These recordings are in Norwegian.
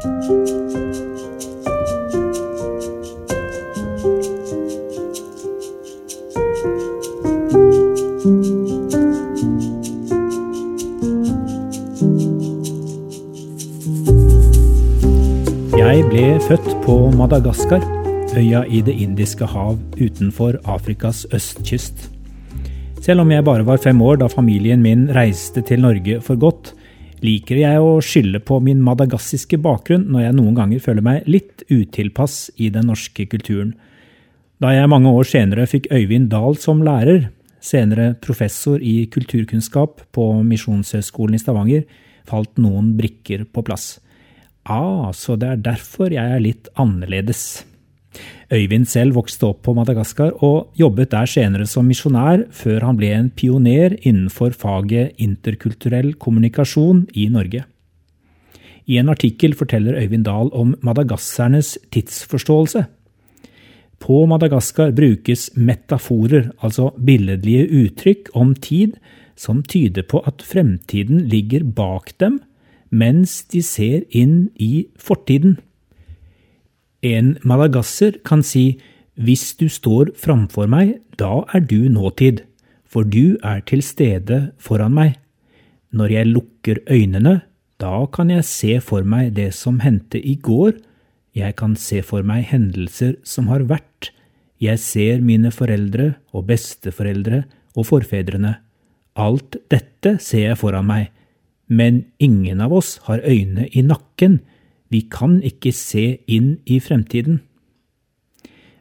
Jeg ble født på Madagaskar, øya i Det indiske hav utenfor Afrikas østkyst. Selv om jeg bare var fem år da familien min reiste til Norge for godt, liker jeg å skylde på min madagassiske bakgrunn når jeg noen ganger føler meg litt utilpass i den norske kulturen. Da jeg mange år senere fikk Øyvind Dahl som lærer, senere professor i kulturkunnskap på Misjonshøgskolen i Stavanger, falt noen brikker på plass. Ah, så det er derfor jeg er litt annerledes. Øyvind selv vokste opp på Madagaskar og jobbet der senere som misjonær, før han ble en pioner innenfor faget interkulturell kommunikasjon i Norge. I en artikkel forteller Øyvind Dahl om madagassernes tidsforståelse. På Madagaskar brukes metaforer, altså billedlige uttrykk om tid, som tyder på at fremtiden ligger bak dem, mens de ser inn i fortiden. En malagasser kan si hvis du står framfor meg, da er du nåtid, for du er til stede foran meg. Når jeg lukker øynene, da kan jeg se for meg det som hendte i går, jeg kan se for meg hendelser som har vært, jeg ser mine foreldre og besteforeldre og forfedrene. Alt dette ser jeg foran meg, men ingen av oss har øyne i nakken, vi kan ikke se inn i fremtiden.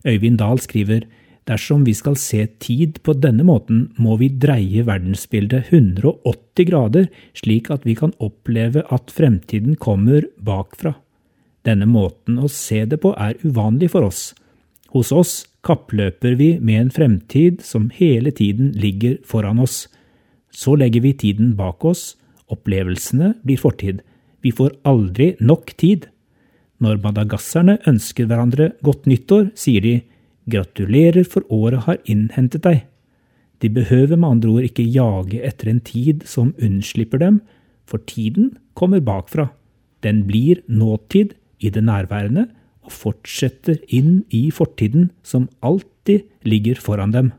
Øyvind Dahl skriver dersom vi skal se tid på denne måten, må vi dreie verdensbildet 180 grader, slik at vi kan oppleve at fremtiden kommer bakfra. Denne måten å se det på er uvanlig for oss. Hos oss kappløper vi med en fremtid som hele tiden ligger foran oss. Så legger vi tiden bak oss, opplevelsene blir fortid. Vi får aldri nok tid. Når madagasserne ønsker hverandre godt nyttår, sier de gratulerer for året har innhentet deg. De behøver med andre ord ikke jage etter en tid som unnslipper dem, for tiden kommer bakfra. Den blir nåtid i det nærværende og fortsetter inn i fortiden som alltid ligger foran dem.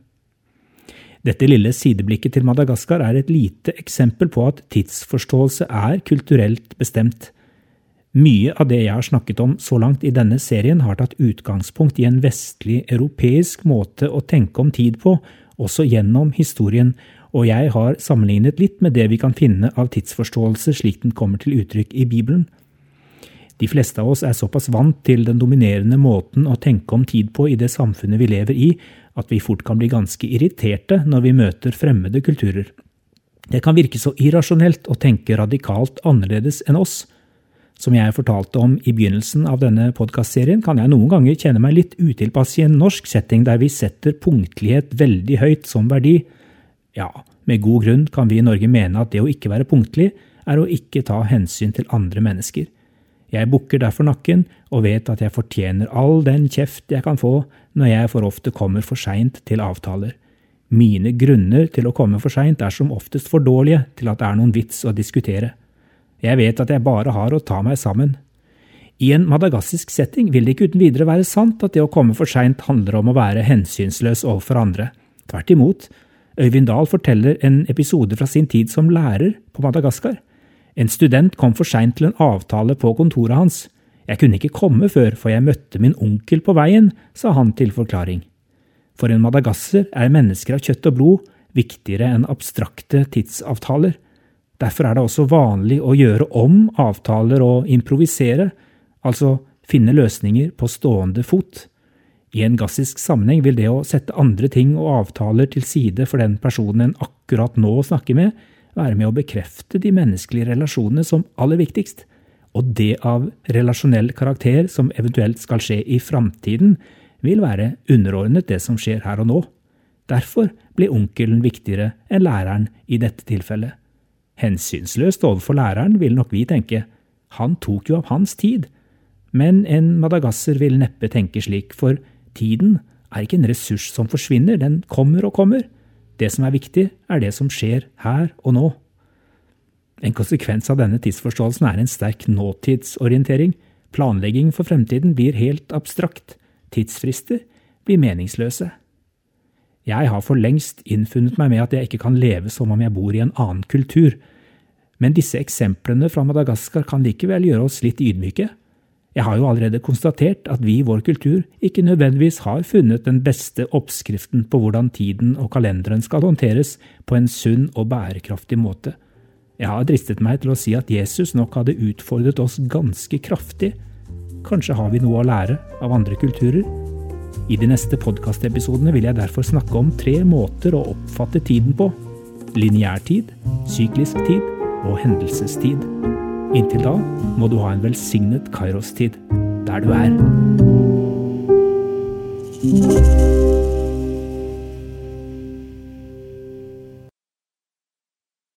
Dette lille sideblikket til Madagaskar er et lite eksempel på at tidsforståelse er kulturelt bestemt. Mye av det jeg har snakket om så langt i denne serien, har tatt utgangspunkt i en vestlig europeisk måte å tenke om tid på, også gjennom historien, og jeg har sammenlignet litt med det vi kan finne av tidsforståelse slik den kommer til uttrykk i Bibelen. De fleste av oss er såpass vant til den dominerende måten å tenke om tid på i det samfunnet vi lever i, at vi fort kan bli ganske irriterte når vi møter fremmede kulturer. Det kan virke så irrasjonelt å tenke radikalt annerledes enn oss. Som jeg fortalte om i begynnelsen av denne podkastserien, kan jeg noen ganger kjenne meg litt utilpass i en norsk setting der vi setter punktlighet veldig høyt som verdi. Ja, med god grunn kan vi i Norge mene at det å ikke være punktlig er å ikke ta hensyn til andre mennesker. Jeg bukker derfor nakken og vet at jeg fortjener all den kjeft jeg kan få når jeg for ofte kommer for seint til avtaler. Mine grunner til å komme for seint er som oftest for dårlige til at det er noen vits å diskutere. Jeg vet at jeg bare har å ta meg sammen. I en madagassisk setting vil det ikke uten videre være sant at det å komme for seint handler om å være hensynsløs overfor andre. Tvert imot. Øyvind Dahl forteller en episode fra sin tid som lærer på Madagaskar. En student kom for seint til en avtale på kontoret hans. Jeg kunne ikke komme før, for jeg møtte min onkel på veien, sa han til forklaring. For en madagasser er mennesker av kjøtt og blod viktigere enn abstrakte tidsavtaler. Derfor er det også vanlig å gjøre om avtaler og improvisere, altså finne løsninger på stående fot. I en gassisk sammenheng vil det å sette andre ting og avtaler til side for den personen en akkurat nå snakker med, være med å bekrefte de menneskelige relasjonene som aller viktigst, og det av relasjonell karakter som eventuelt skal skje i framtiden, vil være underordnet det som skjer her og nå. Derfor blir onkelen viktigere enn læreren i dette tilfellet. Hensynsløst overfor læreren, vil nok vi tenke, han tok jo av hans tid. Men en madagasser vil neppe tenke slik, for tiden er ikke en ressurs som forsvinner, den kommer og kommer. Det som er viktig, er det som skjer her og nå. En konsekvens av denne tidsforståelsen er en sterk nåtidsorientering. Planlegging for fremtiden blir helt abstrakt. Tidsfrister blir meningsløse. Jeg har for lengst innfunnet meg med at jeg ikke kan leve som om jeg bor i en annen kultur, men disse eksemplene fra Madagaskar kan likevel gjøre oss litt ydmyke. Jeg har jo allerede konstatert at vi i vår kultur ikke nødvendigvis har funnet den beste oppskriften på hvordan tiden og kalenderen skal håndteres på en sunn og bærekraftig måte. Jeg har dristet meg til å si at Jesus nok hadde utfordret oss ganske kraftig. Kanskje har vi noe å lære av andre kulturer? I de neste podkastepisodene vil jeg derfor snakke om tre måter å oppfatte tiden på. Lineær tid, syklisk tid og hendelsestid. Inntil da må du ha en velsignet Kairos-tid der du er.